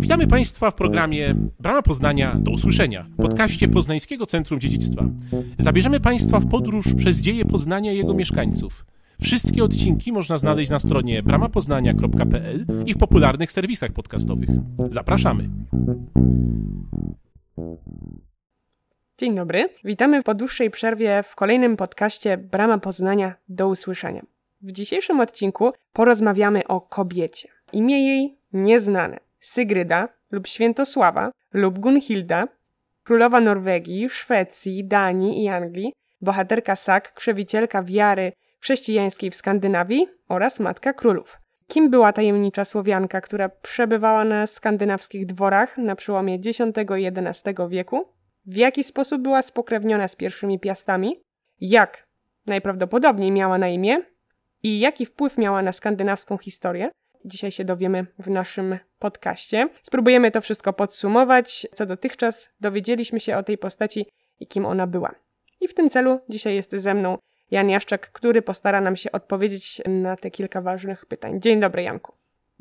Witamy Państwa w programie Brama Poznania do usłyszenia, podcaście Poznańskiego Centrum Dziedzictwa. Zabierzemy Państwa w podróż przez dzieje Poznania i jego mieszkańców. Wszystkie odcinki można znaleźć na stronie bramapoznania.pl i w popularnych serwisach podcastowych. Zapraszamy. Dzień dobry. Witamy po dłuższej przerwie w kolejnym podcaście Brama Poznania do usłyszenia. W dzisiejszym odcinku porozmawiamy o kobiecie. Imię jej nieznane. Sygryda lub Świętosława lub Gunhilda, królowa Norwegii, Szwecji, Danii i Anglii, bohaterka Sak, krzewicielka wiary chrześcijańskiej w Skandynawii oraz matka królów. Kim była tajemnicza Słowianka, która przebywała na skandynawskich dworach na przełomie X i XI wieku? W jaki sposób była spokrewniona z pierwszymi piastami? Jak najprawdopodobniej miała na imię? I jaki wpływ miała na skandynawską historię? Dzisiaj się dowiemy w naszym podcaście. Spróbujemy to wszystko podsumować, co dotychczas dowiedzieliśmy się o tej postaci i kim ona była. I w tym celu dzisiaj jest ze mną Jan Jaszczak, który postara nam się odpowiedzieć na te kilka ważnych pytań. Dzień dobry, Janku.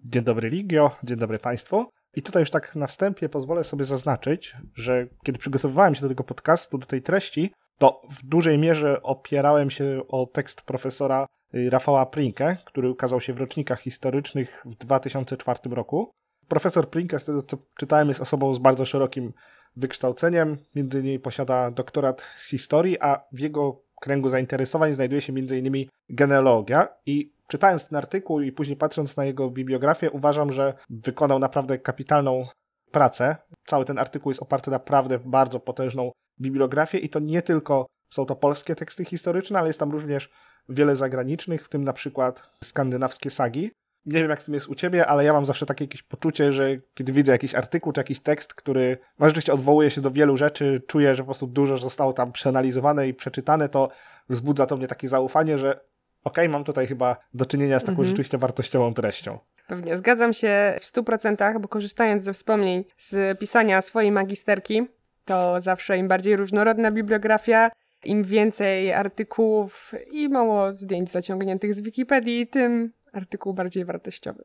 Dzień dobry, Ligio. Dzień dobry Państwu. I tutaj już tak na wstępie pozwolę sobie zaznaczyć, że kiedy przygotowywałem się do tego podcastu, do tej treści, to w dużej mierze opierałem się o tekst profesora Rafała Prinkę, który ukazał się w rocznikach historycznych w 2004 roku. Profesor Prinkę, z tego co czytałem, jest osobą z bardzo szerokim wykształceniem, między innymi posiada doktorat z historii, a w jego kręgu zainteresowań znajduje się m.in. genealogia i czytając ten artykuł i później patrząc na jego bibliografię, uważam, że wykonał naprawdę kapitalną pracę. Cały ten artykuł jest oparty na naprawdę bardzo potężną bibliografię i to nie tylko są to polskie teksty historyczne, ale jest tam również wiele zagranicznych, w tym na przykład skandynawskie sagi. Nie wiem, jak z tym jest u ciebie, ale ja mam zawsze takie jakieś poczucie, że kiedy widzę jakiś artykuł czy jakiś tekst, który no, rzeczywiście odwołuje się do wielu rzeczy, czuję, że po prostu dużo zostało tam przeanalizowane i przeczytane, to wzbudza to mnie takie zaufanie, że okej, okay, mam tutaj chyba do czynienia z taką mhm. rzeczywiście wartościową treścią. Pewnie, zgadzam się w 100%, bo korzystając ze wspomnień z pisania swojej magisterki, to zawsze im bardziej różnorodna bibliografia, im więcej artykułów i mało zdjęć zaciągniętych z Wikipedii, tym artykuł bardziej wartościowy.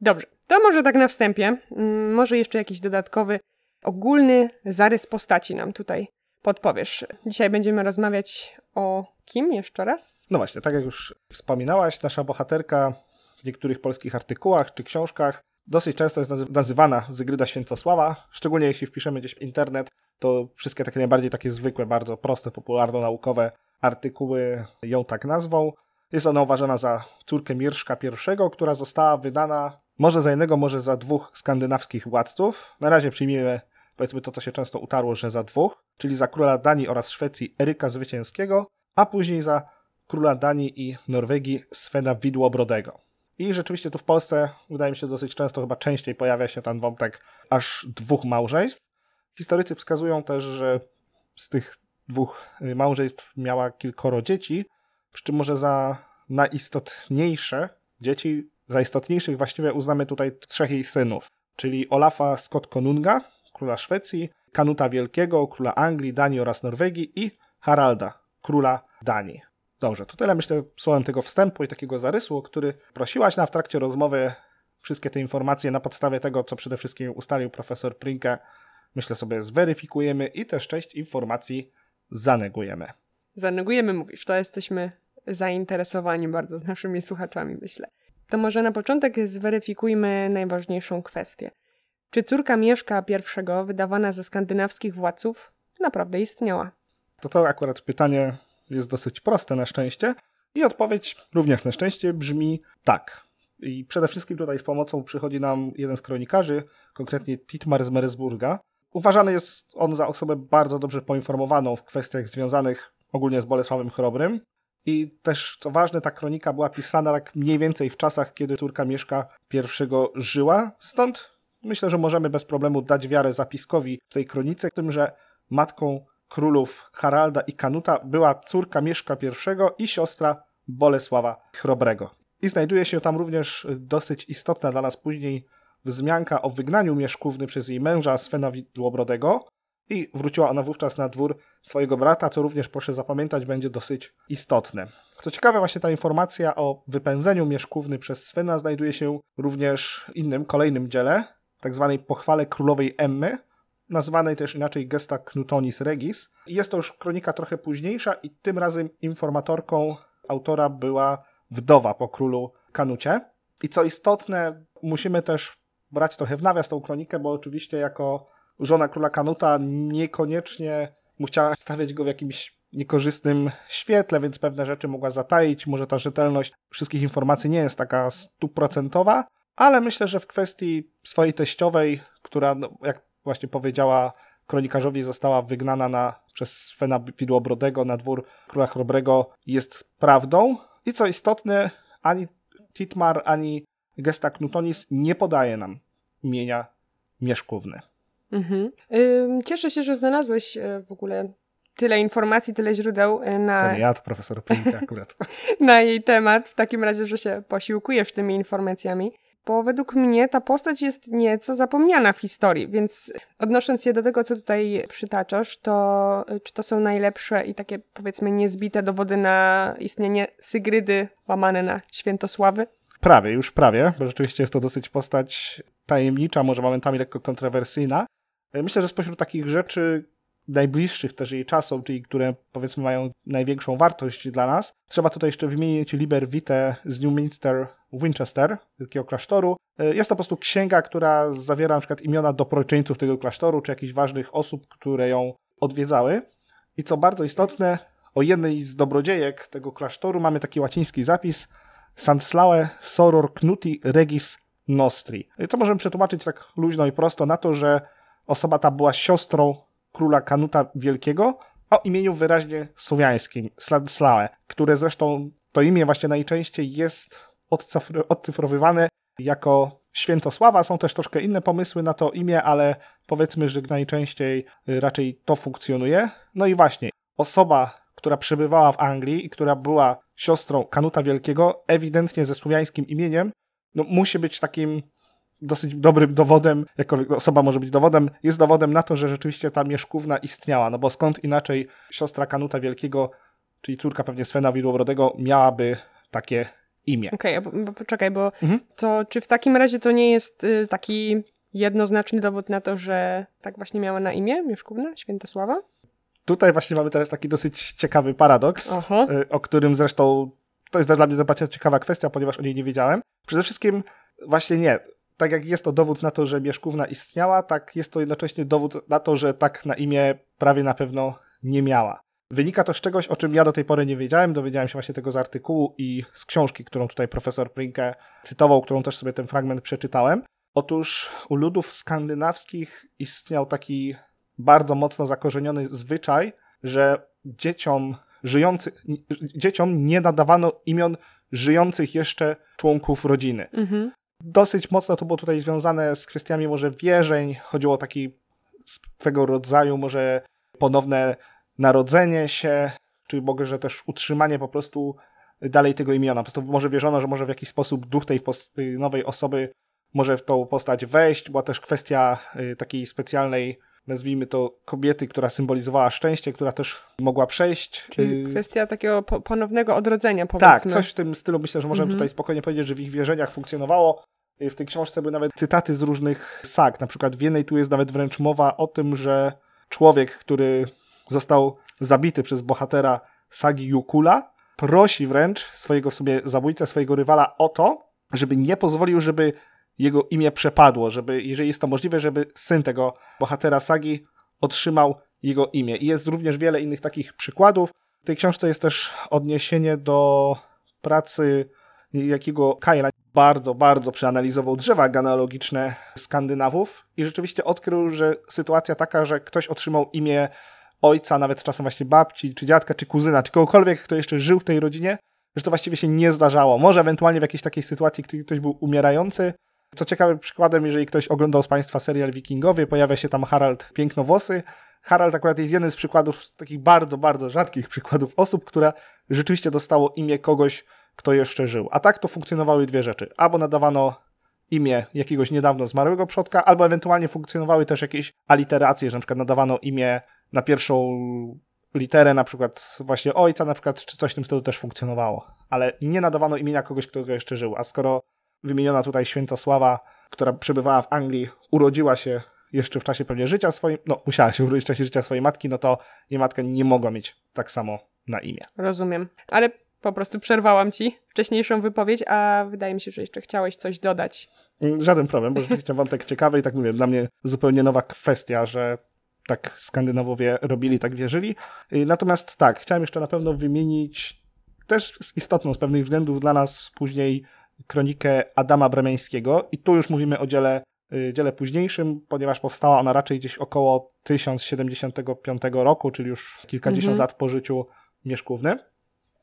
Dobrze, to może tak na wstępie. Mm, może jeszcze jakiś dodatkowy, ogólny zarys postaci nam tutaj podpowiesz. Dzisiaj będziemy rozmawiać o kim jeszcze raz? No właśnie, tak jak już wspominałaś, nasza bohaterka w niektórych polskich artykułach czy książkach dosyć często jest nazywana Zygryda Świętosława, szczególnie jeśli wpiszemy gdzieś w internet, to wszystkie takie najbardziej takie zwykłe, bardzo proste, popularno-naukowe artykuły ją tak nazwą. Jest ona uważana za córkę Mirszka I, która została wydana może za jednego, może za dwóch skandynawskich władców. Na razie przyjmijmy powiedzmy to, co się często utarło, że za dwóch, czyli za króla Danii oraz Szwecji Eryka Zwycięskiego, a później za króla Danii i Norwegii Svena Widłobrodego. I rzeczywiście tu w Polsce, wydaje mi się, dosyć często, chyba częściej pojawia się ten wątek aż dwóch małżeństw. Historycy wskazują też, że z tych dwóch małżeństw miała kilkoro dzieci, przy czym może za najistotniejsze dzieci, za istotniejszych właściwie uznamy tutaj trzech jej synów, czyli Olafa Scott Konunga, króla Szwecji, Kanuta Wielkiego, króla Anglii, Danii oraz Norwegii i Haralda, króla Danii. Dobrze, to tyle myślę słowem tego wstępu i takiego zarysu, który prosiłaś na w trakcie rozmowy. Wszystkie te informacje na podstawie tego, co przede wszystkim ustalił profesor Prinke, myślę sobie zweryfikujemy i też część informacji zanegujemy. Zanegujemy, mówisz, to jesteśmy zainteresowani bardzo z naszymi słuchaczami, myślę. To może na początek zweryfikujmy najważniejszą kwestię. Czy córka Mieszka I, wydawana ze skandynawskich władców, naprawdę istniała? To to akurat pytanie jest dosyć proste na szczęście i odpowiedź również na szczęście brzmi tak. I przede wszystkim tutaj z pomocą przychodzi nam jeden z kronikarzy, konkretnie Titmar z Meresburga. Uważany jest on za osobę bardzo dobrze poinformowaną w kwestiach związanych ogólnie z Bolesławem Chrobrym. I też, co ważne, ta kronika była pisana tak mniej więcej w czasach, kiedy córka Mieszka I żyła. Stąd myślę, że możemy bez problemu dać wiarę zapiskowi w tej kronice, tym, że matką królów Haralda i Kanuta była córka Mieszka I i siostra Bolesława Chrobrego. I znajduje się tam również dosyć istotna dla nas później wzmianka o wygnaniu Mieszkówny przez jej męża Svena Widłobrodego i wróciła ona wówczas na dwór swojego brata, co również proszę zapamiętać będzie dosyć istotne. Co ciekawe, właśnie ta informacja o wypędzeniu Mieszkówny przez Svena znajduje się również w innym, kolejnym dziele, tak zwanej pochwale królowej Emmy, nazywanej też inaczej Gesta Knutonis Regis. Jest to już kronika trochę późniejsza i tym razem informatorką autora była wdowa po królu Kanucie. I co istotne, musimy też brać trochę w nawias tą kronikę, bo oczywiście jako żona króla Kanuta niekoniecznie chciała stawiać go w jakimś niekorzystnym świetle, więc pewne rzeczy mogła zataić. Może ta rzetelność wszystkich informacji nie jest taka stuprocentowa, ale myślę, że w kwestii swojej teściowej, która, no, jak właśnie powiedziała kronikarzowi, została wygnana na, przez Svena Widłobrodego na dwór króla Chrobrego, jest prawdą. I co istotne, ani Titmar, ani Gesta Knutonis nie podaje nam imienia Mieszkówny. Mhm. Cieszę się, że znalazłeś e, w ogóle tyle informacji, tyle źródeł e, na... To nie ja, to profesor Plinka akurat. na jej temat, w takim razie, że się posiłkujesz tymi informacjami. Bo według mnie ta postać jest nieco zapomniana w historii, więc odnosząc się do tego, co tutaj przytaczasz, to e, czy to są najlepsze i takie powiedzmy niezbite dowody na istnienie Sygrydy łamane na Świętosławy? Prawie, już prawie, bo rzeczywiście jest to dosyć postać tajemnicza, może momentami lekko kontrowersyjna. E, myślę, że spośród takich rzeczy najbliższych też jej czasom, czyli które powiedzmy mają największą wartość dla nas, trzeba tutaj jeszcze wymienić Liber Vitae z Newminster Winchester, wielkiego klasztoru. E, jest to po prostu księga, która zawiera na przykład imiona doproczyńców tego klasztoru, czy jakichś ważnych osób, które ją odwiedzały. I co bardzo istotne, o jednej z dobrodziejek tego klasztoru mamy taki łaciński zapis Sanslaue soror knuti regis nostri. I to możemy przetłumaczyć tak luźno i prosto na to, że osoba ta była siostrą króla Kanuta Wielkiego o imieniu wyraźnie słowiańskim, Sladslaue, które zresztą to imię właśnie najczęściej jest odcyfrowywane jako Świętosława. Są też troszkę inne pomysły na to imię, ale powiedzmy, że najczęściej raczej to funkcjonuje. No i właśnie, osoba, która przebywała w Anglii i która była siostrą Kanuta Wielkiego, ewidentnie ze słowiańskim imieniem, no musi być takim dosyć dobrym dowodem, jako osoba może być dowodem, jest dowodem na to, że rzeczywiście ta mieszkówna istniała, no bo skąd inaczej siostra Kanuta Wielkiego, czyli córka pewnie Svena Widłobrodego, miałaby takie imię. Okej, okay, poczekaj, bo mhm. to czy w takim razie to nie jest y, taki jednoznaczny dowód na to, że tak właśnie miała na imię Mieszkówna, Świętosława? Tutaj właśnie mamy teraz taki dosyć ciekawy paradoks, Aha. Y, o którym zresztą to jest dla mnie bardzo ciekawa kwestia, ponieważ o niej nie wiedziałem. Przede wszystkim właśnie nie tak jak jest to dowód na to, że Mieszkówna istniała, tak jest to jednocześnie dowód na to, że tak na imię prawie na pewno nie miała. Wynika to z czegoś, o czym ja do tej pory nie wiedziałem. Dowiedziałem się właśnie tego z artykułu i z książki, którą tutaj profesor Prinke cytował, którą też sobie ten fragment przeczytałem. Otóż u ludów skandynawskich istniał taki bardzo mocno zakorzeniony zwyczaj, że dzieciom żyjący, dzieciom nie nadawano imion żyjących jeszcze członków rodziny. Mhm. Dosyć mocno to było tutaj związane z kwestiami może wierzeń. Chodziło o taki swego rodzaju może ponowne narodzenie się, czy mogę, że też utrzymanie po prostu dalej tego imiona. Po prostu może wierzono, że może w jakiś sposób duch tej nowej osoby może w tą postać wejść. Była też kwestia y, takiej specjalnej, nazwijmy to, kobiety, która symbolizowała szczęście, która też mogła przejść. Czyli y, kwestia takiego ponownego odrodzenia, powiedzmy. Tak, coś w tym stylu myślę, że możemy mhm. tutaj spokojnie powiedzieć, że w ich wierzeniach funkcjonowało. W tej książce były nawet cytaty z różnych sag. Na przykład w jednej tu jest nawet wręcz mowa o tym, że człowiek, który został zabity przez bohatera sagi Jukula, prosi wręcz swojego sobie zabójcę, swojego rywala o to, żeby nie pozwolił, żeby jego imię przepadło, żeby, jeżeli jest to możliwe, żeby syn tego bohatera sagi otrzymał jego imię. I jest również wiele innych takich przykładów. W tej książce jest też odniesienie do pracy jakiego Kajla bardzo, bardzo przeanalizował drzewa genealogiczne Skandynawów i rzeczywiście odkrył, że sytuacja taka, że ktoś otrzymał imię ojca, nawet czasem właśnie babci, czy dziadka, czy kuzyna, czy kogokolwiek, kto jeszcze żył w tej rodzinie, że to właściwie się nie zdarzało. Może ewentualnie w jakiejś takiej sytuacji, kiedy ktoś był umierający. Co ciekawe przykładem, jeżeli ktoś oglądał z Państwa serial Wikingowie, pojawia się tam Harald Pięknowłosy. Harald akurat jest jednym z przykładów, takich bardzo, bardzo rzadkich przykładów osób, która rzeczywiście dostało imię kogoś, kto jeszcze żył. A tak to funkcjonowały dwie rzeczy. Albo nadawano imię jakiegoś niedawno zmarłego przodka, albo ewentualnie funkcjonowały też jakieś aliteracje, że na przykład nadawano imię na pierwszą literę, na przykład właśnie ojca, na przykład, czy coś w tym stylu też funkcjonowało. Ale nie nadawano imienia kogoś, kto jeszcze żył. A skoro wymieniona tutaj Świętosława która przebywała w Anglii, urodziła się jeszcze w czasie pewnie życia swojej, no musiała się urodzić w czasie życia swojej matki, no to jej matka nie mogła mieć tak samo na imię. Rozumiem. Ale po prostu przerwałam ci wcześniejszą wypowiedź, a wydaje mi się, że jeszcze chciałeś coś dodać. Żaden problem, bo rzeczywiście wątek ciekawy i tak mówię, dla mnie zupełnie nowa kwestia, że tak Skandynawowie robili, tak wierzyli. Natomiast tak, chciałem jeszcze na pewno wymienić też istotną z pewnych względów dla nas później kronikę Adama Bremeńskiego i tu już mówimy o dziele, y, dziele późniejszym, ponieważ powstała ona raczej gdzieś około 1075 roku, czyli już kilkadziesiąt mhm. lat po życiu Mieszkówny.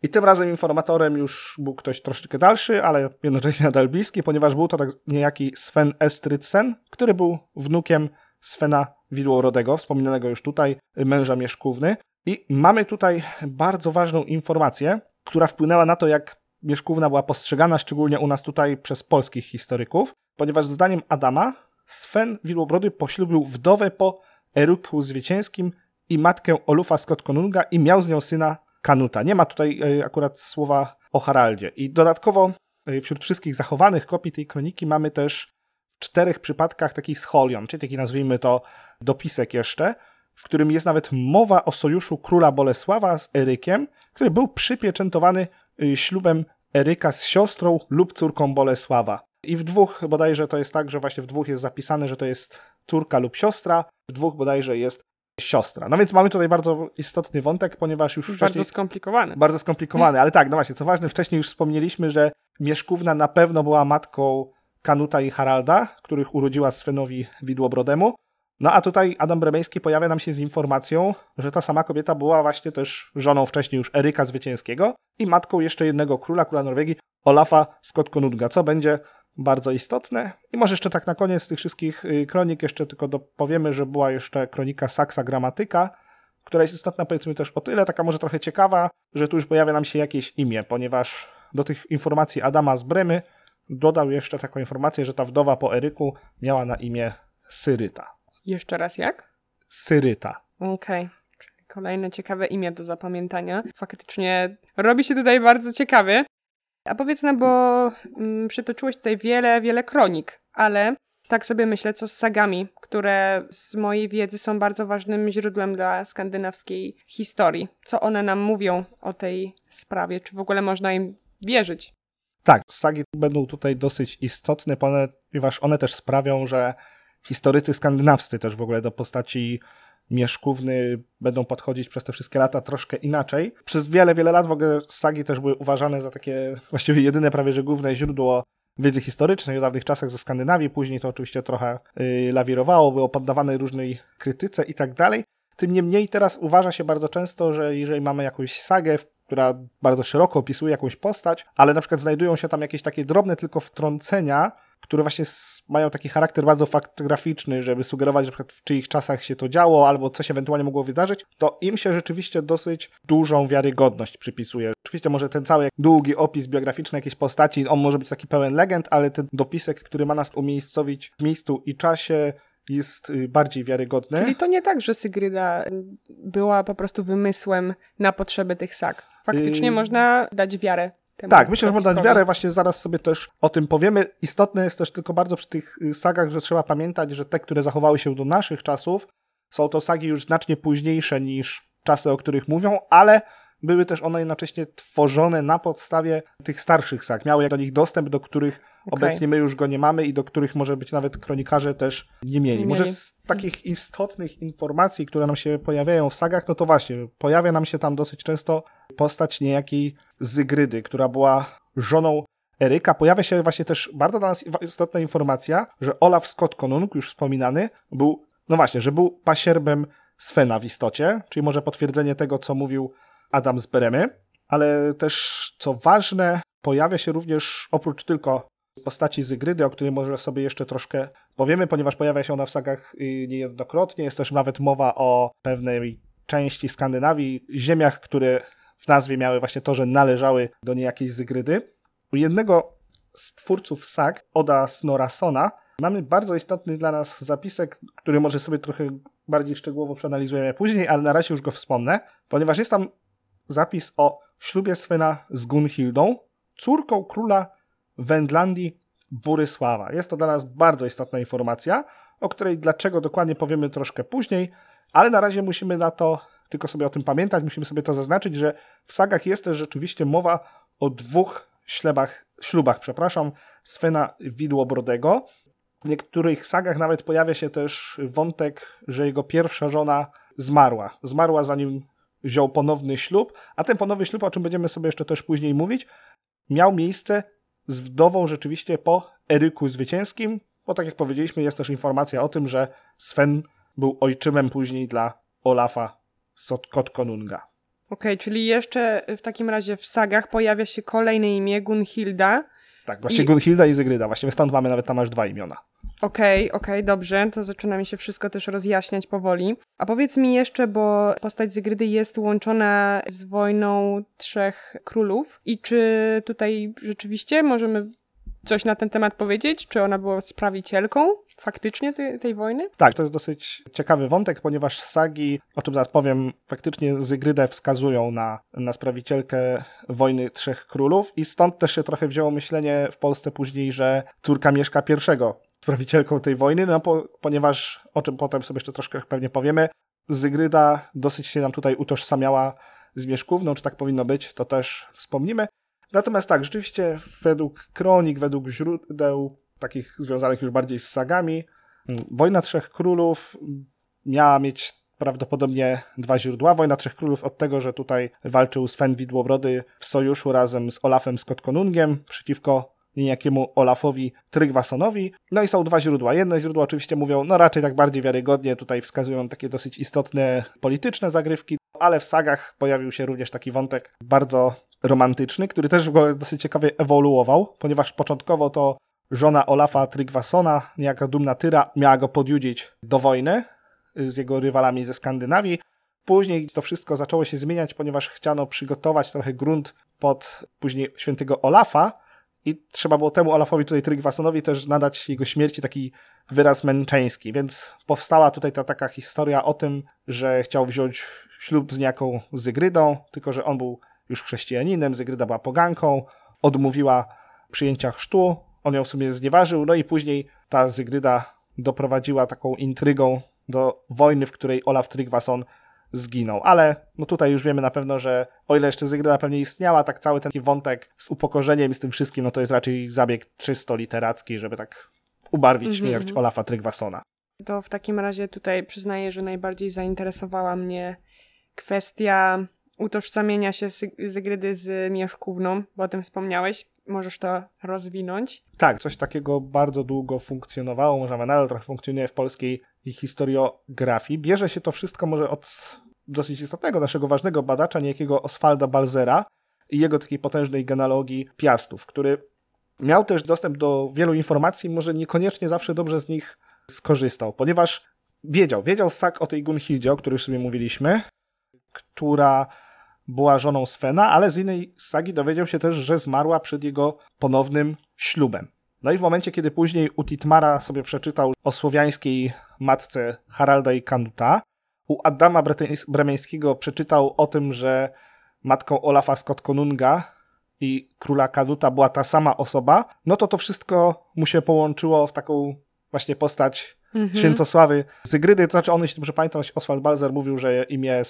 I tym razem informatorem już był ktoś troszeczkę dalszy, ale jednocześnie nadal bliski, ponieważ był to tak niejaki Sven Estridsen, który był wnukiem Svena Widłorodego, wspominanego już tutaj, męża Mieszkówny. I mamy tutaj bardzo ważną informację, która wpłynęła na to, jak Mieszkówna była postrzegana, szczególnie u nas tutaj przez polskich historyków, ponieważ zdaniem Adama Sven Widłobrody poślubił wdowę po Eruku Zwycięskim i matkę Olufa Skotkonunga i miał z nią syna Kanuta. Nie ma tutaj e, akurat słowa o Haraldzie. I dodatkowo e, wśród wszystkich zachowanych kopii tej kroniki mamy też w czterech przypadkach taki scholion, czyli taki nazwijmy to dopisek jeszcze, w którym jest nawet mowa o sojuszu króla Bolesława z Erykiem, który był przypieczętowany ślubem Eryka z siostrą lub córką Bolesława. I w dwóch bodajże to jest tak, że właśnie w dwóch jest zapisane, że to jest córka lub siostra, w dwóch bodajże jest siostra. No więc mamy tutaj bardzo istotny wątek, ponieważ już Bardzo wcześniej... skomplikowany. Bardzo skomplikowany, ale tak, no właśnie, co ważne, wcześniej już wspomnieliśmy, że Mieszkówna na pewno była matką Kanuta i Haralda, których urodziła Svenowi Widłobrodemu. No a tutaj Adam Bremeński pojawia nam się z informacją, że ta sama kobieta była właśnie też żoną wcześniej już Eryka Zwycięskiego i matką jeszcze jednego króla, króla Norwegii, Olafa Skotkonudga, co będzie bardzo istotne. I może jeszcze tak na koniec tych wszystkich y, kronik jeszcze tylko dopowiemy, że była jeszcze kronika Saksa Gramatyka, która jest istotna powiedzmy też o tyle, taka może trochę ciekawa, że tu już pojawia nam się jakieś imię, ponieważ do tych informacji Adama z Bremy dodał jeszcze taką informację, że ta wdowa po Eryku miała na imię Syryta. Jeszcze raz jak? Syryta. Okej. Okay. Kolejne ciekawe imię do zapamiętania. Faktycznie robi się tutaj bardzo ciekawy. A powiedz nam, bo mm, przytoczyłeś tutaj wiele, wiele kronik, ale tak sobie myślę, co z sagami, które z mojej wiedzy są bardzo ważnym źródłem dla skandynawskiej historii. Co one nam mówią o tej sprawie? Czy w ogóle można im wierzyć? Tak, sagi będą tutaj dosyć istotne, ponieważ one też sprawią, że historycy skandynawscy też w ogóle do postaci Mieszkówny będą podchodzić przez te wszystkie lata troszkę inaczej. Przez wiele, wiele lat w ogóle sagi też były uważane za takie właściwie jedyne prawie że główne źródło wiedzy historycznej w dawnych czasach ze Skandynawii. Później to oczywiście trochę yy, lawirowało, było poddawane różnej krytyce i tak dalej. Tym niemniej teraz uważa się bardzo często, że jeżeli mamy jakąś sagę, która bardzo szeroko opisuje jakąś postać, ale na przykład znajdują się tam jakieś takie drobne tylko wtrącenia, które właśnie mają taki charakter bardzo faktograficzny, żeby sugerować, że w czyich czasach się to działo, albo co się ewentualnie mogło wydarzyć, to im się rzeczywiście dosyć dużą wiarygodność przypisuje. Oczywiście może ten cały długi opis biograficzny jakiejś postaci, on może być taki pełen legend, ale ten dopisek, który ma nas umiejscowić w miejscu i czasie, jest y, bardziej wiarygodny. Czyli to nie tak, że Sygryda była po prostu wymysłem na potrzeby tych sag. Faktycznie yy... można dać wiarę tak, myślę, że można dać wiarę, właśnie zaraz sobie też o tym powiemy. Istotne jest też tylko bardzo przy tych sagach, że trzeba pamiętać, że te, które zachowały się do naszych czasów, są to sagi już znacznie późniejsze niż czasy, o których mówią, ale były też one jednocześnie tworzone na podstawie tych starszych sag. Miały do nich dostęp, do których okay. obecnie my już go nie mamy i do których może być nawet kronikarze też nie mieli. Nie może z takich istotnych informacji, które nam się pojawiają w sagach, no to właśnie, pojawia nam się tam dosyć często postać niejakiej Zygrydy, która była żoną Eryka. Pojawia się właśnie też bardzo dla nas istotna informacja, że Olaf Scott Konung, już wspominany, był, no właśnie, że był pasierbem Svena w istocie, czyli może potwierdzenie tego, co mówił Adam z Beremy, ale też, co ważne, pojawia się również oprócz tylko postaci Zygrydy, o której może sobie jeszcze troszkę powiemy, ponieważ pojawia się ona w sagach y, niejednokrotnie. Jest też nawet mowa o pewnej części Skandynawii, ziemiach, które w nazwie miały właśnie to, że należały do niejakiej Zygrydy. U jednego z twórców sag, Oda Snorasona, mamy bardzo istotny dla nas zapisek, który może sobie trochę bardziej szczegółowo przeanalizujemy później, ale na razie już go wspomnę, ponieważ jest tam zapis o ślubie Svena z Gunhildą, córką króla Wendlandii Burysława. Jest to dla nas bardzo istotna informacja, o której dlaczego dokładnie powiemy troszkę później, ale na razie musimy na to tylko sobie o tym pamiętać, musimy sobie to zaznaczyć, że w sagach jest też rzeczywiście mowa o dwóch ślubach, ślubach przepraszam, Svena Widłobrodego. W niektórych sagach nawet pojawia się też wątek, że jego pierwsza żona zmarła. Zmarła zanim wziął ponowny ślub, a ten ponowny ślub, o czym będziemy sobie jeszcze też później mówić, miał miejsce z wdową rzeczywiście po Eryku Zwycięskim, bo tak jak powiedzieliśmy, jest też informacja o tym, że Sven był ojczymem później dla Olafa Kotkonunga. Okej, okay, czyli jeszcze w takim razie w sagach pojawia się kolejne imię Gunhilda. Tak, właśnie I... Gunhilda i Zygryda. Właśnie stąd mamy nawet tam aż dwa imiona. Okej, okay, okej, okay, dobrze, to zaczyna mi się wszystko też rozjaśniać powoli. A powiedz mi jeszcze, bo postać Zygrydy jest łączona z wojną trzech królów i czy tutaj rzeczywiście możemy coś na ten temat powiedzieć? Czy ona była sprawicielką faktycznie tej, tej wojny? Tak, to jest dosyć ciekawy wątek, ponieważ sagi, o czym zaraz powiem, faktycznie Zygrydę wskazują na, na sprawicielkę wojny Trzech Królów i stąd też się trochę wzięło myślenie w Polsce później, że córka Mieszka I sprawicielką tej wojny, no po, ponieważ, o czym potem sobie jeszcze troszkę pewnie powiemy, Zygryda dosyć się nam tutaj utożsamiała z Mieszkówną, czy tak powinno być, to też wspomnimy. Natomiast tak, rzeczywiście według kronik, według źródeł takich związanych już bardziej z sagami, Wojna Trzech Królów miała mieć prawdopodobnie dwa źródła. Wojna Trzech Królów od tego, że tutaj walczył Sven Widłobrody w sojuszu razem z Olafem Skotkonungiem przeciwko niejakiemu Olafowi Trygvasonowi. No i są dwa źródła. Jedne źródła oczywiście mówią, no raczej tak bardziej wiarygodnie, tutaj wskazują takie dosyć istotne polityczne zagrywki, ale w sagach pojawił się również taki wątek bardzo romantyczny, który też dosyć ciekawie ewoluował, ponieważ początkowo to żona Olafa Trygvasona, niejaka dumna Tyra, miała go podjudzić do wojny z jego rywalami ze Skandynawii. Później to wszystko zaczęło się zmieniać, ponieważ chciano przygotować trochę grunt pod później świętego Olafa i trzeba było temu Olafowi tutaj Trygvasonowi też nadać jego śmierci taki wyraz męczeński, więc powstała tutaj ta taka historia o tym, że chciał wziąć ślub z niejaką Zygrydą, tylko że on był już chrześcijaninem, Zygryda była poganką, odmówiła przyjęcia chrztu, on ją w sumie znieważył, no i później ta Zygryda doprowadziła taką intrygą do wojny, w której Olaf Trygvason zginął. Ale no tutaj już wiemy na pewno, że o ile jeszcze Zygryda pewnie istniała, tak cały ten wątek z upokorzeniem i z tym wszystkim, no to jest raczej zabieg czysto literacki, żeby tak ubarwić mm -hmm. śmierć. Olafa Trygvasona. To w takim razie tutaj przyznaję, że najbardziej zainteresowała mnie kwestia utożsamienia się Zygrydy z Mieszkówną, bo o tym wspomniałeś. Możesz to rozwinąć? Tak, coś takiego bardzo długo funkcjonowało, może nadal trochę funkcjonuje w polskiej historiografii. Bierze się to wszystko może od dosyć istotnego, naszego ważnego badacza, niejakiego Oswalda Balzera i jego takiej potężnej genealogii Piastów, który miał też dostęp do wielu informacji, może niekoniecznie zawsze dobrze z nich skorzystał, ponieważ wiedział, wiedział sak o tej Gunhildzie, o której już sobie mówiliśmy, która była żoną Svena, ale z innej sagi dowiedział się też, że zmarła przed jego ponownym ślubem. No i w momencie, kiedy później u Titmara sobie przeczytał o słowiańskiej matce Haralda i Kanuta, u Adama Bremeńskiego przeczytał o tym, że matką Olafa Skotkonunga i króla Kanuta była ta sama osoba, no to to wszystko mu się połączyło w taką właśnie postać mhm. Świętosławy Zygrydy. To znaczy on, jeśli dobrze pamiętam, Oswald Balzer mówił, że imię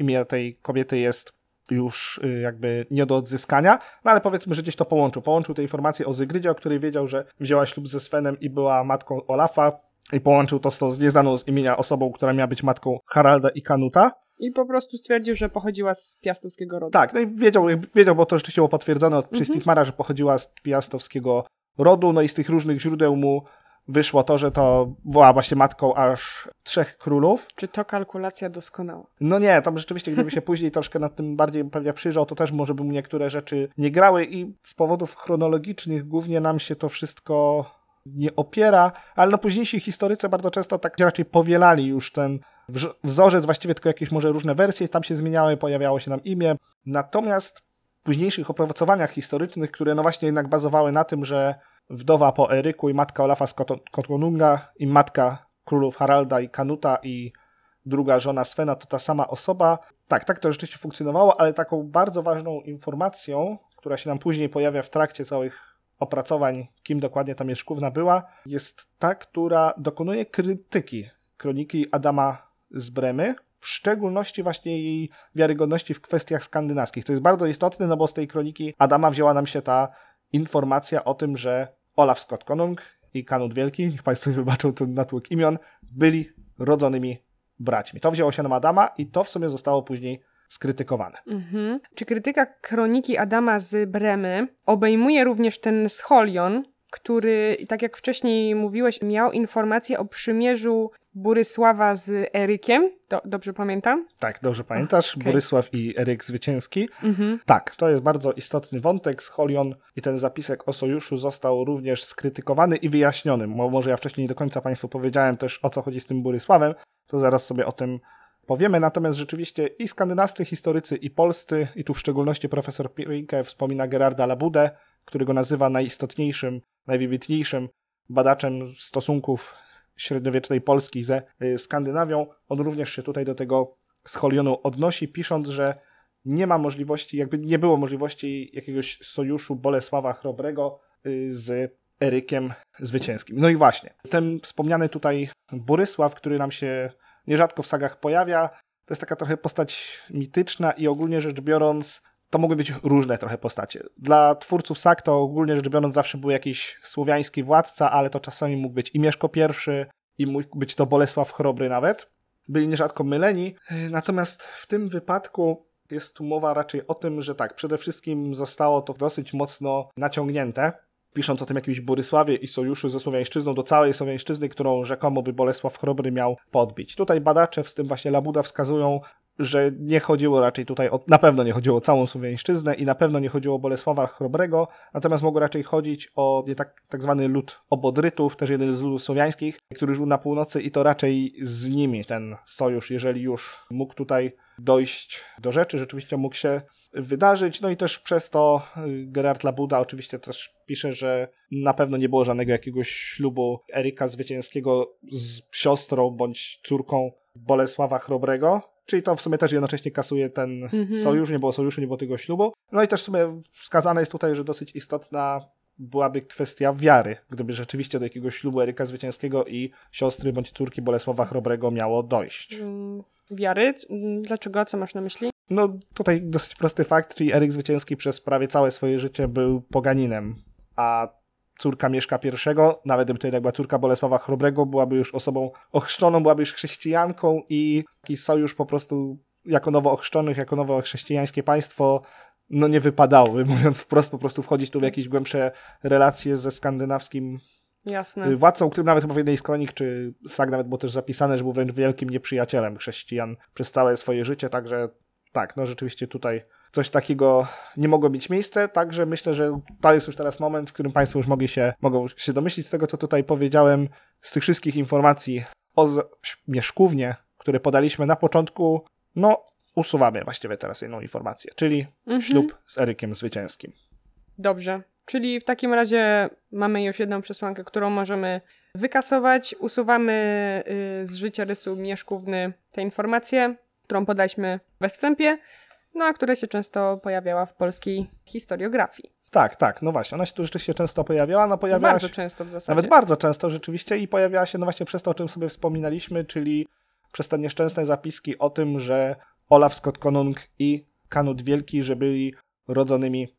imię tej kobiety jest już y, jakby nie do odzyskania, no ale powiedzmy, że gdzieś to połączył. Połączył te informacje o Zygrydzie, o której wiedział, że wzięła ślub ze Svenem i była matką Olafa i połączył to z, tą z nieznaną z imienia osobą, która miała być matką Haralda i Kanuta. I po prostu stwierdził, że pochodziła z piastowskiego rodu. Tak, no i wiedział, wiedział bo to rzeczywiście było potwierdzone od, mhm. przez Titmara, że pochodziła z piastowskiego rodu, no i z tych różnych źródeł mu wyszło to, że to była właśnie matką aż trzech królów. Czy to kalkulacja doskonała? No nie, tam rzeczywiście, gdyby się później troszkę nad tym bardziej pewnie przyjrzał, to też może by mu niektóre rzeczy nie grały i z powodów chronologicznych głównie nam się to wszystko nie opiera, ale no późniejsi historycy bardzo często tak raczej powielali już ten wzorzec, właściwie tylko jakieś może różne wersje tam się zmieniały, pojawiało się nam imię. Natomiast w późniejszych opracowaniach historycznych, które no właśnie jednak bazowały na tym, że wdowa po Eryku i matka Olafa z Kotkonunga i matka królów Haralda i Kanuta i druga żona Svena to ta sama osoba. Tak, tak to rzeczywiście funkcjonowało, ale taką bardzo ważną informacją, która się nam później pojawia w trakcie całych opracowań, kim dokładnie ta Mieszkówna była, jest ta, która dokonuje krytyki kroniki Adama z Bremy, w szczególności właśnie jej wiarygodności w kwestiach skandynawskich. To jest bardzo istotne, no bo z tej kroniki Adama wzięła nam się ta informacja o tym, że Olaf Scott Konung i Kanut Wielki, niech Państwo wybaczą ten natłok imion, byli rodzonymi braćmi. To wzięło się na Adama i to w sumie zostało później skrytykowane. Mhm. Czy krytyka kroniki Adama z Bremy obejmuje również ten scholion, który, tak jak wcześniej mówiłeś, miał informacje o przymierzu Burysława z Erykiem? Do, dobrze pamiętam? Tak, dobrze pamiętasz. Okay. Borysław i Eryk Zwycięski. Mhm. Tak, to jest bardzo istotny wątek. Scholion i ten zapisek o sojuszu został również skrytykowany i wyjaśniony. Może ja wcześniej nie do końca Państwu powiedziałem też o co chodzi z tym Borysławem, to zaraz sobie o tym powiemy. Natomiast rzeczywiście i skandynawscy historycy, i polscy, i tu w szczególności profesor Pirinke wspomina Gerarda Labudę, którego nazywa najistotniejszym, najwybitniejszym badaczem stosunków średniowiecznej Polski ze y, Skandynawią. On również się tutaj do tego scholionu odnosi, pisząc, że nie ma możliwości, jakby nie było możliwości jakiegoś sojuszu Bolesława Chrobrego y, z Erykiem Zwycięskim. No i właśnie, ten wspomniany tutaj Borysław, który nam się nierzadko w sagach pojawia, to jest taka trochę postać mityczna i ogólnie rzecz biorąc to mogły być różne trochę postacie. Dla twórców sag to ogólnie rzecz biorąc zawsze był jakiś słowiański władca, ale to czasami mógł być i Mieszko I, i mógł być to Bolesław Chrobry nawet. Byli nierzadko myleni. Natomiast w tym wypadku jest tu mowa raczej o tym, że tak, przede wszystkim zostało to dosyć mocno naciągnięte pisząc o tym jakimś Borysławie i sojuszu ze Słowiańszczyzną do całej Słowiańszczyzny, którą rzekomo by Bolesław Chrobry miał podbić. Tutaj badacze, w tym właśnie Labuda, wskazują, że nie chodziło raczej tutaj, o, na pewno nie chodziło o całą Słowiańszczyznę i na pewno nie chodziło o Bolesława Chrobrego, natomiast mogło raczej chodzić o nie tak, tak zwany lud obodrytów, też jeden z ludów słowiańskich, który żył na północy i to raczej z nimi ten sojusz, jeżeli już mógł tutaj dojść do rzeczy, rzeczywiście mógł się wydarzyć. No i też przez to y, Gerard Labuda oczywiście też pisze, że na pewno nie było żadnego jakiegoś ślubu Erika Zwycięskiego z siostrą bądź córką Bolesława Chrobrego. Czyli to w sumie też jednocześnie kasuje ten mhm. sojusz, nie było sojuszu, nie było tego ślubu. No i też w sumie wskazane jest tutaj, że dosyć istotna byłaby kwestia wiary, gdyby rzeczywiście do jakiegoś ślubu Eryka Zwycięskiego i siostry bądź córki Bolesława Chrobrego miało dojść. Mm, wiary? Dlaczego? Co masz na myśli? No tutaj dosyć prosty fakt, czyli Eryk Zwycięski przez prawie całe swoje życie był poganinem, a córka Mieszka I, nawet gdyby to jednak była córka Bolesława Chrobrego, byłaby już osobą ochrzczoną, byłaby już chrześcijanką i taki sojusz po prostu jako nowo ochrzczonych, jako nowo chrześcijańskie państwo no nie wypadałoby, mówiąc wprost, po prostu wchodzić tu w jakieś głębsze relacje ze skandynawskim Jasne. władcą, który nawet chyba w jednej z kronik, czy sag nawet było też zapisane, że był wręcz wielkim nieprzyjacielem chrześcijan przez całe swoje życie, także tak, no rzeczywiście tutaj coś takiego nie mogło mieć miejsce, także myślę, że to jest już teraz moment, w którym Państwo już mogli się, mogą się domyślić z tego, co tutaj powiedziałem, z tych wszystkich informacji o Mieszkównie, które podaliśmy na początku, no usuwamy właściwie teraz jedną informację, czyli mhm. ślub z Erykiem Zwycięskim. Dobrze, czyli w takim razie mamy już jedną przesłankę, którą możemy wykasować, usuwamy y, z życiorysu Mieszkówny te informacje, którą podaliśmy we wstępie, no a która się często pojawiała w polskiej historiografii. Tak, tak, no właśnie, ona się tu rzeczywiście często pojawiała, no pojawiała bardzo się, często w zasadzie. Nawet bardzo często rzeczywiście i pojawiała się no właśnie przez to, o czym sobie wspominaliśmy, czyli przez te nieszczęsne zapiski o tym, że Olaf Scott Konung i Kanut Wielki, że byli rodzonymi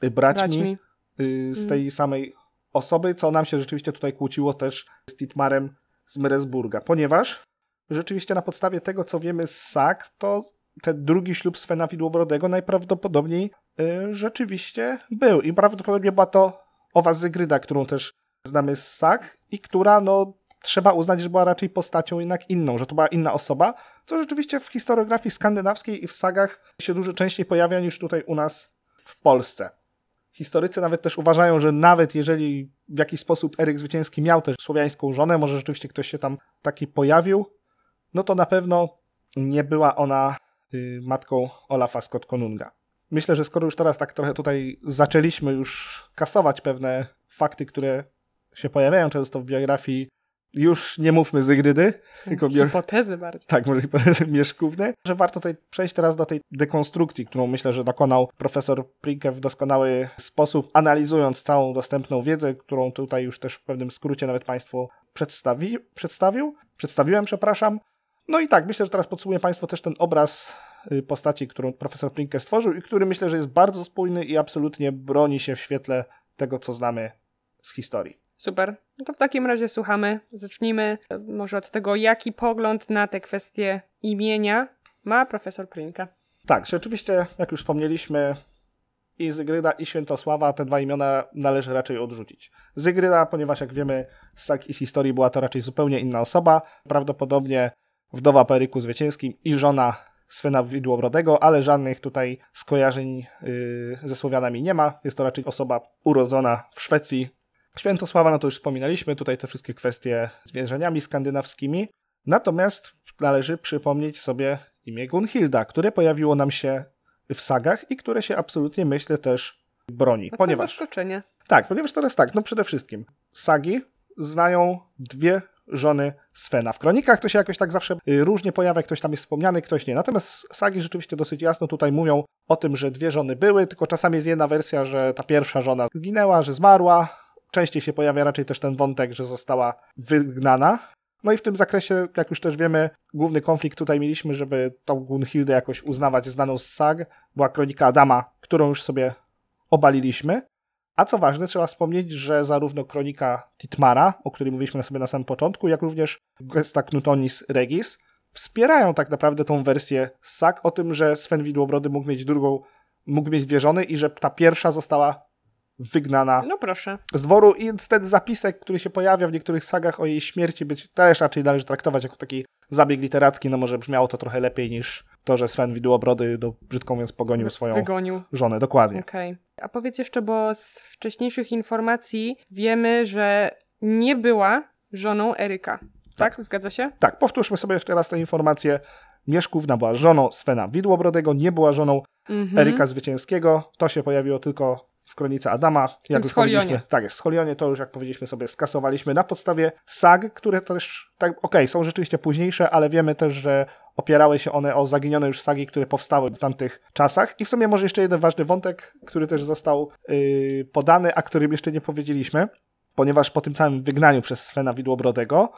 braćmi, braćmi. Y, z mm. tej samej osoby, co nam się rzeczywiście tutaj kłóciło też z Titmarem z Meresburga, ponieważ rzeczywiście na podstawie tego, co wiemy z Sak, to ten drugi ślub Svena Widłobrodego najprawdopodobniej y, rzeczywiście był. I prawdopodobnie była to owa Zygryda, którą też znamy z Sak i która, no, trzeba uznać, że była raczej postacią jednak inną, że to była inna osoba, co rzeczywiście w historiografii skandynawskiej i w sagach się dużo częściej pojawia niż tutaj u nas w Polsce. Historycy nawet też uważają, że nawet jeżeli w jakiś sposób Eryk Zwycięski miał też słowiańską żonę, może rzeczywiście ktoś się tam taki pojawił, no to na pewno nie była ona matką Olafa Scott Konunga. Myślę, że skoro już teraz tak trochę tutaj zaczęliśmy już kasować pewne fakty, które się pojawiają często w biografii już nie mówmy Zygrydy, tylko bier... Hipotezy bardziej. tak, może hipotezy mieszkówne, że warto tutaj przejść teraz do tej dekonstrukcji, którą myślę, że dokonał profesor Prinke w doskonały sposób, analizując całą dostępną wiedzę, którą tutaj już też w pewnym skrócie nawet Państwu przedstawi... przedstawił, przedstawiłem, przepraszam. No i tak, myślę, że teraz podsumuję Państwu też ten obraz y, postaci, którą profesor Prinke stworzył i który myślę, że jest bardzo spójny i absolutnie broni się w świetle tego, co znamy z historii. Super. No to w takim razie słuchamy. Zacznijmy e, może od tego, jaki pogląd na te kwestie imienia ma profesor Prinka. Tak, rzeczywiście, jak już wspomnieliśmy, i Zygryda, i Świętosława, te dwa imiona należy raczej odrzucić. Zygryda, ponieważ jak wiemy z sak i z historii była to raczej zupełnie inna osoba, prawdopodobnie wdowa po Eryku Zwycięskim i żona Svena Widłobrodego, ale żadnych tutaj skojarzeń yy, ze Słowianami nie ma. Jest to raczej osoba urodzona w Szwecji. Świętosława, no to już wspominaliśmy, tutaj te wszystkie kwestie z wierzeniami skandynawskimi. Natomiast należy przypomnieć sobie imię Gunhilda, które pojawiło nam się w sagach i które się absolutnie, myślę, też broni. No to ponieważ, zaskoczenie. tak, ponieważ teraz tak, no przede wszystkim sagi znają dwie żony Svena. W kronikach to się jakoś tak zawsze y, różnie pojawia, ktoś tam jest wspomniany, ktoś nie. Natomiast sagi rzeczywiście dosyć jasno tutaj mówią o tym, że dwie żony były, tylko czasami jest jedna wersja, że ta pierwsza żona zginęła, że zmarła. Częściej się pojawia raczej też ten wątek, że została wygnana. No i w tym zakresie, jak już też wiemy, główny konflikt tutaj mieliśmy, żeby tą Gunhildę jakoś uznawać znaną z sag, była kronika Adama, którą już sobie obaliliśmy. A co ważne, trzeba wspomnieć, że zarówno kronika Titmara, o której mówiliśmy sobie na samym początku, jak również Gesta Knutonis Regis wspierają tak naprawdę tą wersję sag o tym, że Sven Widłobrody mógł mieć drugą, mógł mieć dwie żony i że ta pierwsza została wygnana No proszę. z dworu i ten zapisek, który się pojawia w niektórych sagach o jej śmierci, być też raczej należy traktować jako taki zabieg literacki, no może brzmiało to trochę lepiej niż to, że Sven Widłobrody, no, brzydko mówiąc, pogonił swoją Wygonił. żonę, dokładnie. Okej. A powiedz jeszcze, bo z wcześniejszych informacji wiemy, że nie była żoną Eryka. Tak? Zgadza się? Tak, powtórzmy sobie jeszcze raz tę informację. Mieszkówna była żoną Svena Widłobrodego, nie była żoną Mhm. Eryka Zwycięskiego. To się pojawiło tylko w kronice Adama. tym już powiedzieliśmy, tak jest, w Scholionie to już jak powiedzieliśmy sobie skasowaliśmy na podstawie sag, które też, tak, okej, są rzeczywiście późniejsze, ale wiemy też, że opierały się one o zaginione już sagi, które powstały w tamtych czasach. I w sumie może jeszcze jeden ważny wątek, który też został yy, podany, a którym jeszcze nie powiedzieliśmy, ponieważ po tym całym wygnaniu przez Svena Widłobrodego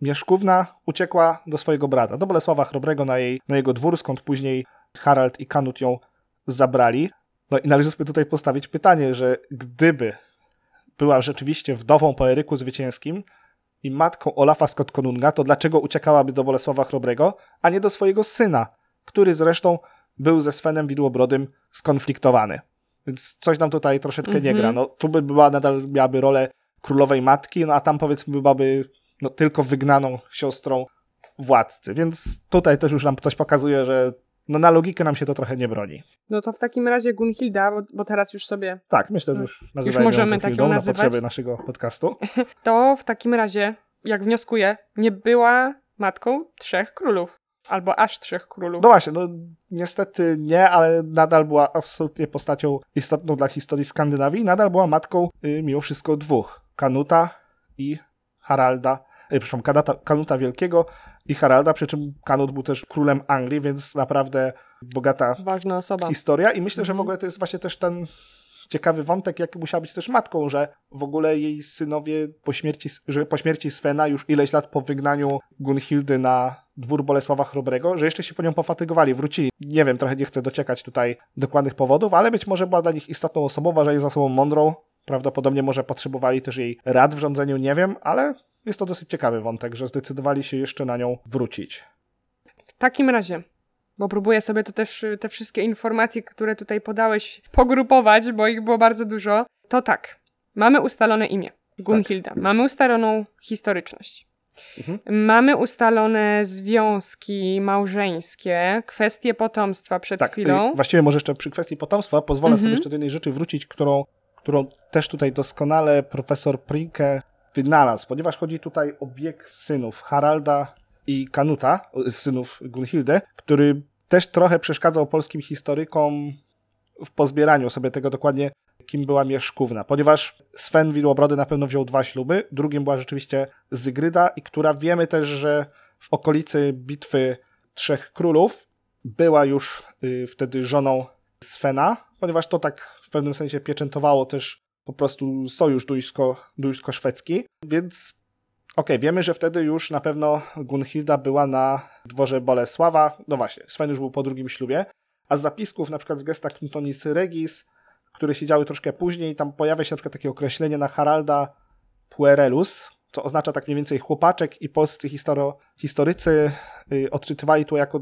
Mieszkówna uciekła do swojego brata, do Bolesława Chrobrego na, jej, na jego dwór, skąd później Harald i Kanut ją zabrali. No i należy sobie tutaj postawić pytanie, że gdyby była rzeczywiście wdową po Eryku Zwycięskim i matką Olafa Skotkonunga, to dlaczego uciekałaby do Bolesława Chrobrego, a nie do swojego syna, który zresztą był ze Svenem Widłobrodym skonfliktowany. Więc coś nam tutaj troszeczkę nie Mhm. gra. No, tu by była, nadal miałaby rolę królowej matki, no a tam powiedzmy byłaby no, tylko wygnaną siostrą władcy. Więc tutaj też już nam coś pokazuje, że no, na logikę nam się to trochę nie broni. No to w takim razie Gunhilda, bo, bo teraz już sobie Tak, myślę, że już nazywamy możemy tak ją Gunhildą na nazywać. potrzeby naszego podcastu. to w takim razie, jak wnioskuję, nie była matką trzech królów. Albo aż trzech królów. No właśnie, no niestety nie, ale nadal była absolutnie postacią istotną dla historii Skandynawii. Nadal była matką y, mimo wszystko dwóch. Kanuta i Haralda, y, przepraszam, Kanuta Wielkiego i Haralda, przy czym Kanut był też królem Anglii, więc naprawdę bogata Ważna osoba. historia i myślę, że w Mhm. ogóle to jest właśnie też ten ciekawy wątek, jak musiała być też matką, że w ogóle jej synowie po śmierci, że po śmierci Svena już ileś lat po wygnaniu Gunhildy na dwór Bolesława Chrobrego, że jeszcze się po nią pofatygowali, wrócili. Nie wiem, trochę nie chcę dociekać tutaj dokładnych powodów, ale być może była dla nich istotną osobą, uważali za osobą mądrą, prawdopodobnie może potrzebowali też jej rad w rządzeniu, nie wiem, ale jest to dosyć ciekawy wątek, że zdecydowali się jeszcze na nią wrócić. W takim razie, bo próbuję sobie to też te wszystkie informacje, które tutaj podałeś, pogrupować, bo ich było bardzo dużo. To tak, mamy ustalone imię. Gunhilda. Mamy ustaloną historyczność. Mhm. Mamy ustalone związki małżeńskie, kwestie potomstwa przed Tak, chwilą. y, właściwie może jeszcze przy kwestii potomstwa pozwolę Mhm. sobie jeszcze do jednej rzeczy wrócić, którą, którą też tutaj doskonale profesor Prinke wynalazł, ponieważ chodzi tutaj o bieg synów Haralda i Kanuta, synów Gunhilde, który też trochę przeszkadzał polskim historykom w pozbieraniu sobie tego dokładnie, kim była Mieszkówna, ponieważ Sven Widłobrody na pewno wziął dwa śluby, drugim była rzeczywiście Zygryda, i która wiemy też, że w okolicy bitwy Trzech Królów była już y, wtedy żoną Svena, ponieważ to tak w pewnym sensie pieczętowało też po prostu sojusz duńsko-szwedzki, więc okej, okay, wiemy, że wtedy już na pewno Gunhilda była na dworze Bolesława, no właśnie, Sven już był po drugim ślubie, a z zapisków na przykład z gesta Knutonis Regis, które się działy troszkę później, tam pojawia się na przykład takie określenie na Haralda Puerelus, co oznacza tak mniej więcej chłopaczek i polscy histori historycy y, odczytywali to jako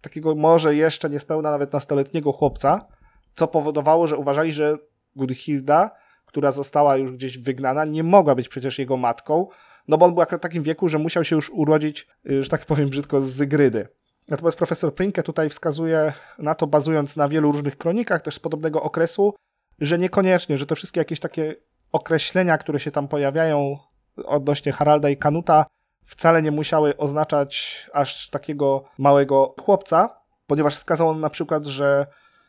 takiego może jeszcze niespełna nawet nastoletniego chłopca, co powodowało, że uważali, że Gudhilda, która została już gdzieś wygnana, nie mogła być przecież jego matką, no bo on był w takim wieku, że musiał się już urodzić, y, że tak powiem brzydko, z Zygrydy. Natomiast profesor Prinke tutaj wskazuje na to, bazując na wielu różnych kronikach też z podobnego okresu, że niekoniecznie, że to wszystkie jakieś takie określenia, które się tam pojawiają odnośnie Haralda i Kanuta, wcale nie musiały oznaczać aż takiego małego chłopca, ponieważ wskazał on na przykład, że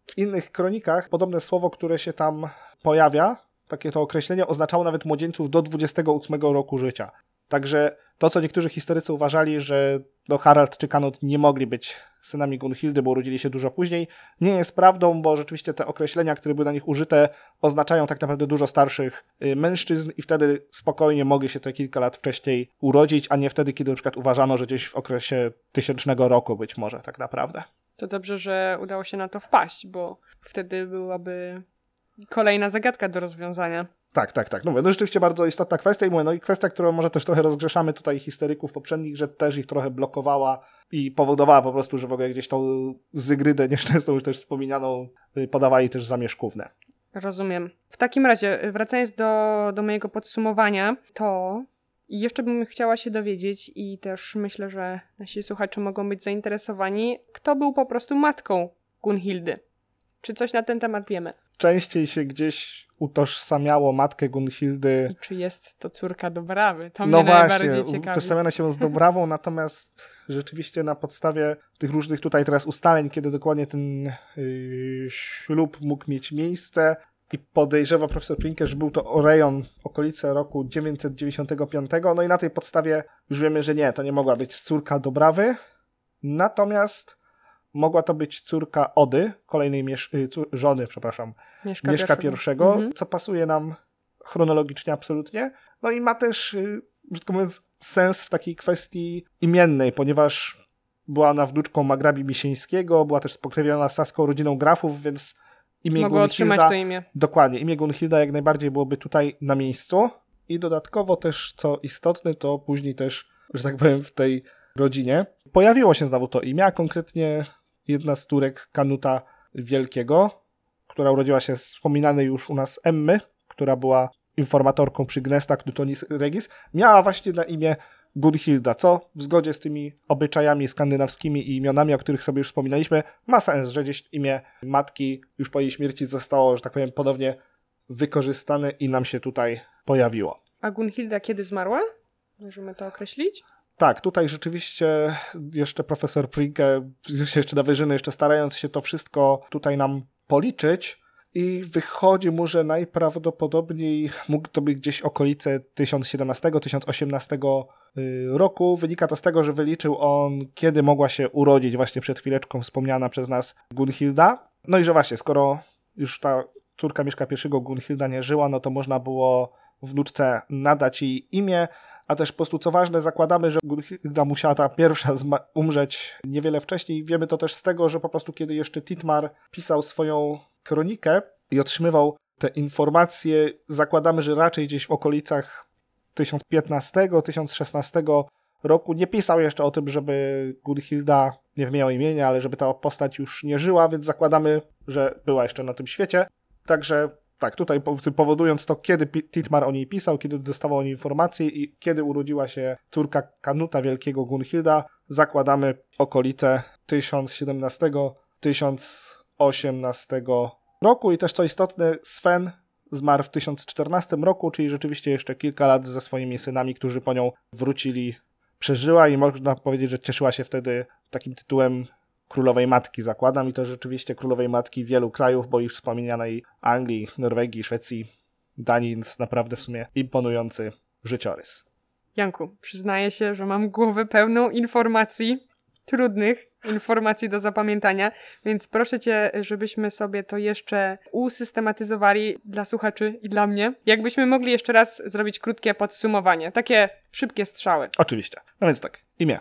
w innych kronikach podobne słowo, które się tam pojawia, takie to określenie, oznaczało nawet młodzieńców do 28 roku życia. Także to, co niektórzy historycy uważali, że no Harald czy Kanut nie mogli być synami Gunhildy, bo urodzili się dużo później, nie jest prawdą, bo rzeczywiście te określenia, które były na nich użyte, oznaczają tak naprawdę dużo starszych y, mężczyzn i wtedy spokojnie mogli się te kilka lat wcześniej urodzić, a nie wtedy, kiedy na przykład uważano, że gdzieś w okresie tysięcznego roku być może tak naprawdę. To dobrze, że udało się na to wpaść, bo wtedy byłaby kolejna zagadka do rozwiązania. Tak, tak, tak. No, mówię, no rzeczywiście bardzo istotna kwestia i mówię, no i kwestia, którą może też trochę rozgrzeszamy tutaj historyków poprzednich, że też ich trochę blokowała i powodowała po prostu, że w ogóle gdzieś tą Zygrydę nieszczęsną już też wspominaną y, podawali też zamieszkówne. Rozumiem. W takim razie, wracając do, do mojego podsumowania, to jeszcze bym chciała się dowiedzieć i też myślę, że nasi słuchacze mogą być zainteresowani, kto był po prostu matką Gunhildy. Czy coś na ten temat wiemy? Częściej się gdzieś utożsamiało matkę Gunhildy. I czy jest to córka Dobrawy? To no mnie właśnie, najbardziej ciekawi. utożsamiano się z Dobrawą, natomiast rzeczywiście na podstawie tych różnych tutaj teraz ustaleń, kiedy dokładnie ten yy, ślub mógł mieć miejsce, i podejrzewa profesor Prinker, że był to Orejon okolice roku 995. No i na tej podstawie już wiemy, że nie, to nie mogła być córka Dobrawy. Natomiast mogła to być córka Ody, kolejnej y, żony, przepraszam, Mieszka, Mieszka pierwszego, mhm. co pasuje nam chronologicznie absolutnie. No i ma też, y, brzydko mówiąc, sens w takiej kwestii imiennej, ponieważ była ona wnuczką Magrabi Misieńskiego, była też spokrewniona saską rodziną grafów, więc imię Mogła otrzymać to imię. Dokładnie, imię Gunhilda jak najbardziej byłoby tutaj na miejscu. I dodatkowo też, co istotne, to później też, że tak powiem, w tej rodzinie pojawiło się znowu to imię, a konkretnie jedna z Turek Kanuta Wielkiego, która urodziła się z wspominanej już u nas Emmy, która była informatorką przy Gnestach Knutonis Regis, miała właśnie na imię Gunhilda, co w zgodzie z tymi obyczajami skandynawskimi i imionami, o których sobie już wspominaliśmy, ma sens, że gdzieś imię matki już po jej śmierci zostało, że tak powiem, ponownie wykorzystane i nam się tutaj pojawiło. A Gunhilda kiedy zmarła? Możemy to określić? Tak, tutaj rzeczywiście jeszcze profesor Prinke, jeszcze na wyżyny, jeszcze starając się to wszystko tutaj nam policzyć, i wychodzi mu, że najprawdopodobniej mógł to być gdzieś okolice 1017-1018 y, roku. Wynika to z tego, że wyliczył on, kiedy mogła się urodzić właśnie przed chwileczką wspomniana przez nas Gunhilda. No i że właśnie, skoro już ta córka Mieszka I Gunhilda nie żyła, no to można było wnuczce nadać jej imię, a też po prostu co ważne, zakładamy, że Gunhilda musiała ta pierwsza umrzeć niewiele wcześniej. Wiemy to też z tego, że po prostu kiedy jeszcze Titmar pisał swoją kronikę i otrzymywał te informacje, zakładamy, że raczej gdzieś w okolicach 1015-1016 roku. Nie pisał jeszcze o tym, żeby Gunhilda nie miała imienia, ale żeby ta postać już nie żyła, więc zakładamy, że była jeszcze na tym świecie. Także tak, tutaj powodując to, kiedy Titmar o niej pisał, kiedy dostawał o niej informacje i kiedy urodziła się córka Kanuta Wielkiego Gunhilda, zakładamy okolice 1017-1018 roku. I też co istotne, Sven zmarł w 1014 roku, czyli rzeczywiście jeszcze kilka lat ze swoimi synami, którzy po nią wrócili, przeżyła i można powiedzieć, że cieszyła się wtedy takim tytułem królowej matki zakładam i to rzeczywiście królowej matki wielu krajów, bo już wspomnianej Anglii, Norwegii, Szwecji, Danii, więc naprawdę w sumie imponujący życiorys. Janku, przyznaję się, że mam głowę pełną informacji, trudnych informacji do zapamiętania, więc proszę cię, żebyśmy sobie to jeszcze usystematyzowali dla słuchaczy i dla mnie. Jakbyśmy mogli jeszcze raz zrobić krótkie podsumowanie, takie szybkie strzały. Oczywiście. No więc tak, imię.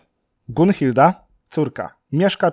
Gunhilda, córka Mieszka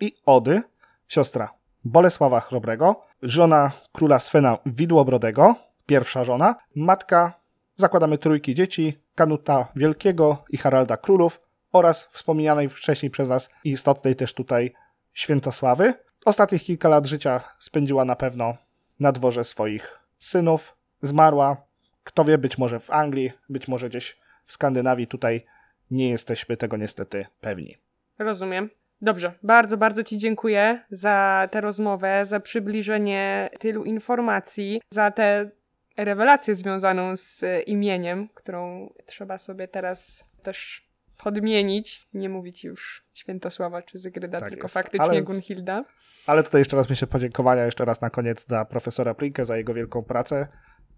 I i Ody, siostra Bolesława Chrobrego, żona króla Svena Widłobrodego, pierwsza żona, matka, zakładamy trójki dzieci, Kanuta Wielkiego i Haralda Królów oraz wspomnianej wcześniej przez nas i istotnej też tutaj Świętosławy. Ostatnich kilka lat życia spędziła na pewno na dworze swoich synów. Zmarła, kto wie, być może w Anglii, być może gdzieś w Skandynawii. Tutaj nie jesteśmy tego niestety pewni. Rozumiem. Dobrze, bardzo, bardzo Ci dziękuję za tę rozmowę, za przybliżenie tylu informacji, za tę rewelację związaną z imieniem, którą trzeba sobie teraz też podmienić. Nie mówić już Świętosława czy Zygryda, tak tylko jest. faktycznie ale, Gunhilda. Ale tutaj jeszcze raz myślę podziękowania jeszcze raz na koniec dla profesora Plinkę za jego wielką pracę.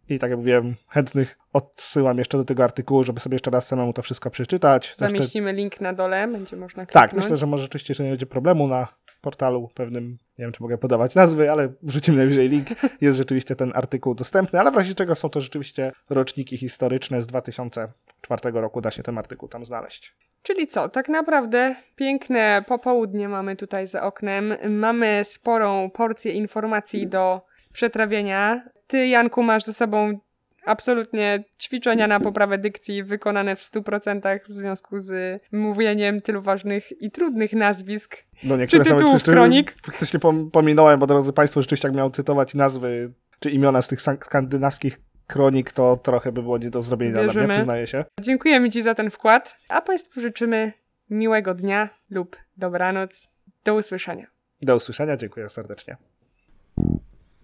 I tak jak mówiłem, chętnych odsyłam jeszcze do tego artykułu, żeby sobie jeszcze raz samemu to wszystko przeczytać. Zamieścimy link na dole, będzie można kliknąć. Tak, myślę, że może rzeczywiście jeszcze nie będzie problemu na portalu pewnym, nie wiem czy mogę podawać nazwy, ale wrzucimy najwyżej link. Jest rzeczywiście ten artykuł dostępny, ale w razie czego są to rzeczywiście roczniki historyczne z 2004 roku, da się ten artykuł tam znaleźć. Czyli co, tak naprawdę piękne popołudnie mamy tutaj za oknem. Mamy sporą porcję informacji do przetrawienia. Ty, Janku, masz ze sobą absolutnie ćwiczenia na poprawę dykcji wykonane w 100% w związku z mówieniem tylu ważnych i trudnych nazwisk. No niektóre czy tytułów kronik. Faktycznie pominąłem, bo drodzy Państwo, rzeczywiście jak miał cytować nazwy czy imiona z tych skandynawskich kronik, to trochę by było nie do zrobienia Wierzymy. dla mnie, przyznaję się. Dziękujemy Ci za ten wkład, a Państwu życzymy miłego dnia lub dobranoc. Do usłyszenia. Do usłyszenia, dziękuję serdecznie.